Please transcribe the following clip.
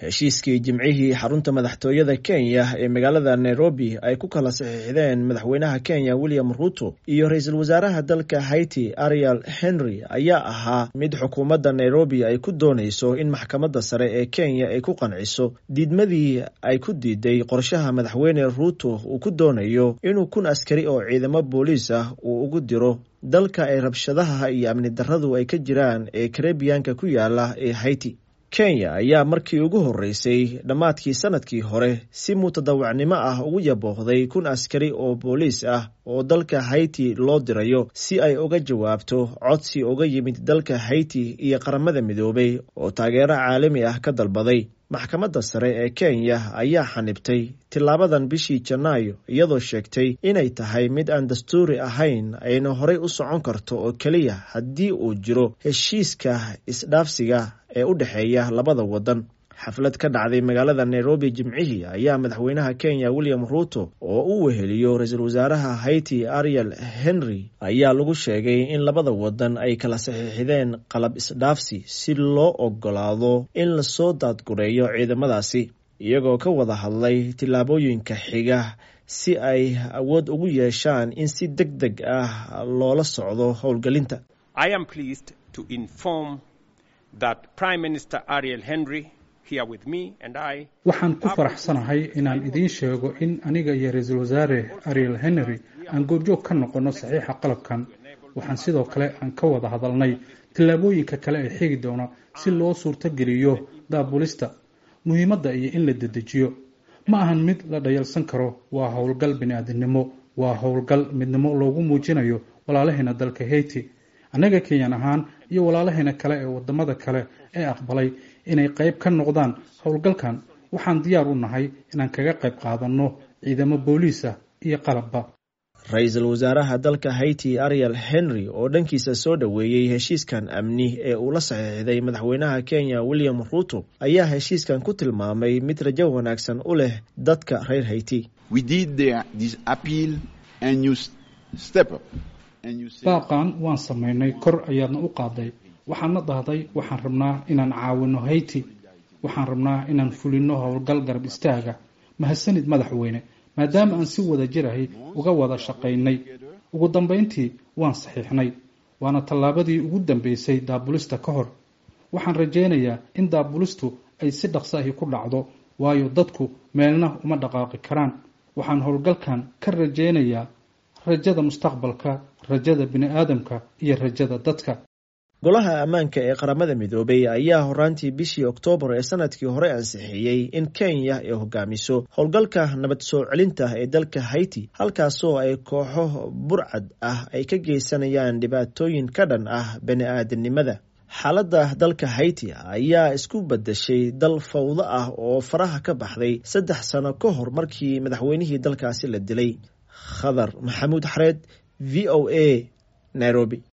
heshiiskii jimcihii xarunta madaxtooyada kenya ee magaalada nairobi ay ku kala saxiixdeen madaxweynaha kenya william ruto iyo ra'iisul wasaaraha dalka haiti ariel henry ayaa ahaa mid xukuumadda nairobi ay ku doonayso in maxkamadda sare ee kenya ay ku qanciso. Diidmadii ay ku diiday qorshaha madaxweyne ruto uu ku doonayo inuu kun askari oo ciidamo booliis ah uu ugu diro. Dalka ay rabshadaha iyo amni darradu ay ka jiraan ee karebiyanka ku yaalla ee haiti kenya ayaa markii ugu horreysay dhammaadkii sannadkii hore si mutadawacnimo ah ugu yaboohday kun askari oo booliis ah oo dalka haiti loo dirayo si ay uga jawaabto codsi uga yimid dalka haiti iyo qaramada midoobay oo taageero caalami ah ka dalbaday maxkamadda sare ee kenya ayaa xanibtay tilaabadan bishii janaayo iyadoo sheegtay inay tahay mid aan dastuuri ahayn ayna horey u socon karto oo keliya haddii uu jiro heshiiska isdhaafsiga ee u dhexeeya labada waddan xaflad ka dhacday magaalada nairobi jimcihii ayaa madaxweynaha kenya william ruto oo u weheliyo ra'iisul wasaaraha haiti ariel henry ayaa lagu sheegay in labada waddan ay kala saxiixdeen qalab isdhaafsi si loo ogolaado in la soo daadgureeyo ciidamadaasi iyagoo ka wada hadlay tillaabooyinka xiga si ay awood ugu yeeshaan in si deg deg ah loola socdo howlgelinta waxaan ku faraxsanahay inaan idiin sheego in aniga iyo ra'iisul wasaare ariel henry aan goobjoog ka noqonno saxiixa qalabkan. Waxaan sidoo kale aan ka wada hadalnay tillaabooyinka kale ee xigi doona si loo suurtogeliyo daabulista muhiimadda iyo in la dedejiyo. Ma ahan mid la dhayalsan karo waa howlgal bini-aadinimo waa howlgal midnimo loogu muujinayo walaalaheena dalka haiti. Annaga kenyan ahaan iyo walaalaheena kale ee waddamada kale ee aqbalay inay qayb ka noqdaan howlgalkan waxaan diyaar u nahay inaan kaga qayb qaadanno ciidamo booliis ah iyo qalabba. Ra'iisul wasaaraha dalka haiti ariel henry oo dhankiisa soo dhoweeyey heshiiskan amni ee uu la saxiixday madaxweynaha kenya william ruto ayaa heshiiskan ku tilmaamay mid rajo wanaagsan u leh dadka reer haiti. Baaqan waan samaynay kor ayaadna u qaaday waxaadna dhahday waxaan rabnaa inaan caawino haiti. Waxaan rabnaa inaan fulino howlgal garab istaaga. Mahadsanid madaxweyne maadaama aan si wada jirahay uga wada shaqaynay. Ugu dambayntii waan saxiixnay waana tallaabadii ugu dambeysay daabulista ka hor. Waxaan rajaynayaa in daabulistu ay si dhaqso ahi ku dhacdo waayo dadku meelna uma dhaqaaqi karaan. Waxaan howlgalkan ka rajaynayaa rajada mustaqbalka rajada bini-aadamka iyo rajada dadka golaha ammaanka ee qaramada midoobay ayaa horaantii bishii oktoobar ee sannadkii hore ansixiyey in kenya ay hogaamiso howlgalka nabad soo celinta ee dalka haiti halkaasoo ay kooxo burcad ah ay ka geysanayaan dhibaatooyin ka dhan ah bani-aadamnimada xaaladda dalka haiti ayaa isku bedeshay dal fawdo ah oo faraha ka baxday saddex sano ka hor markii madaxweynihii dalkaasi la dilay. Khadar maxamuud xareed v o a nairobi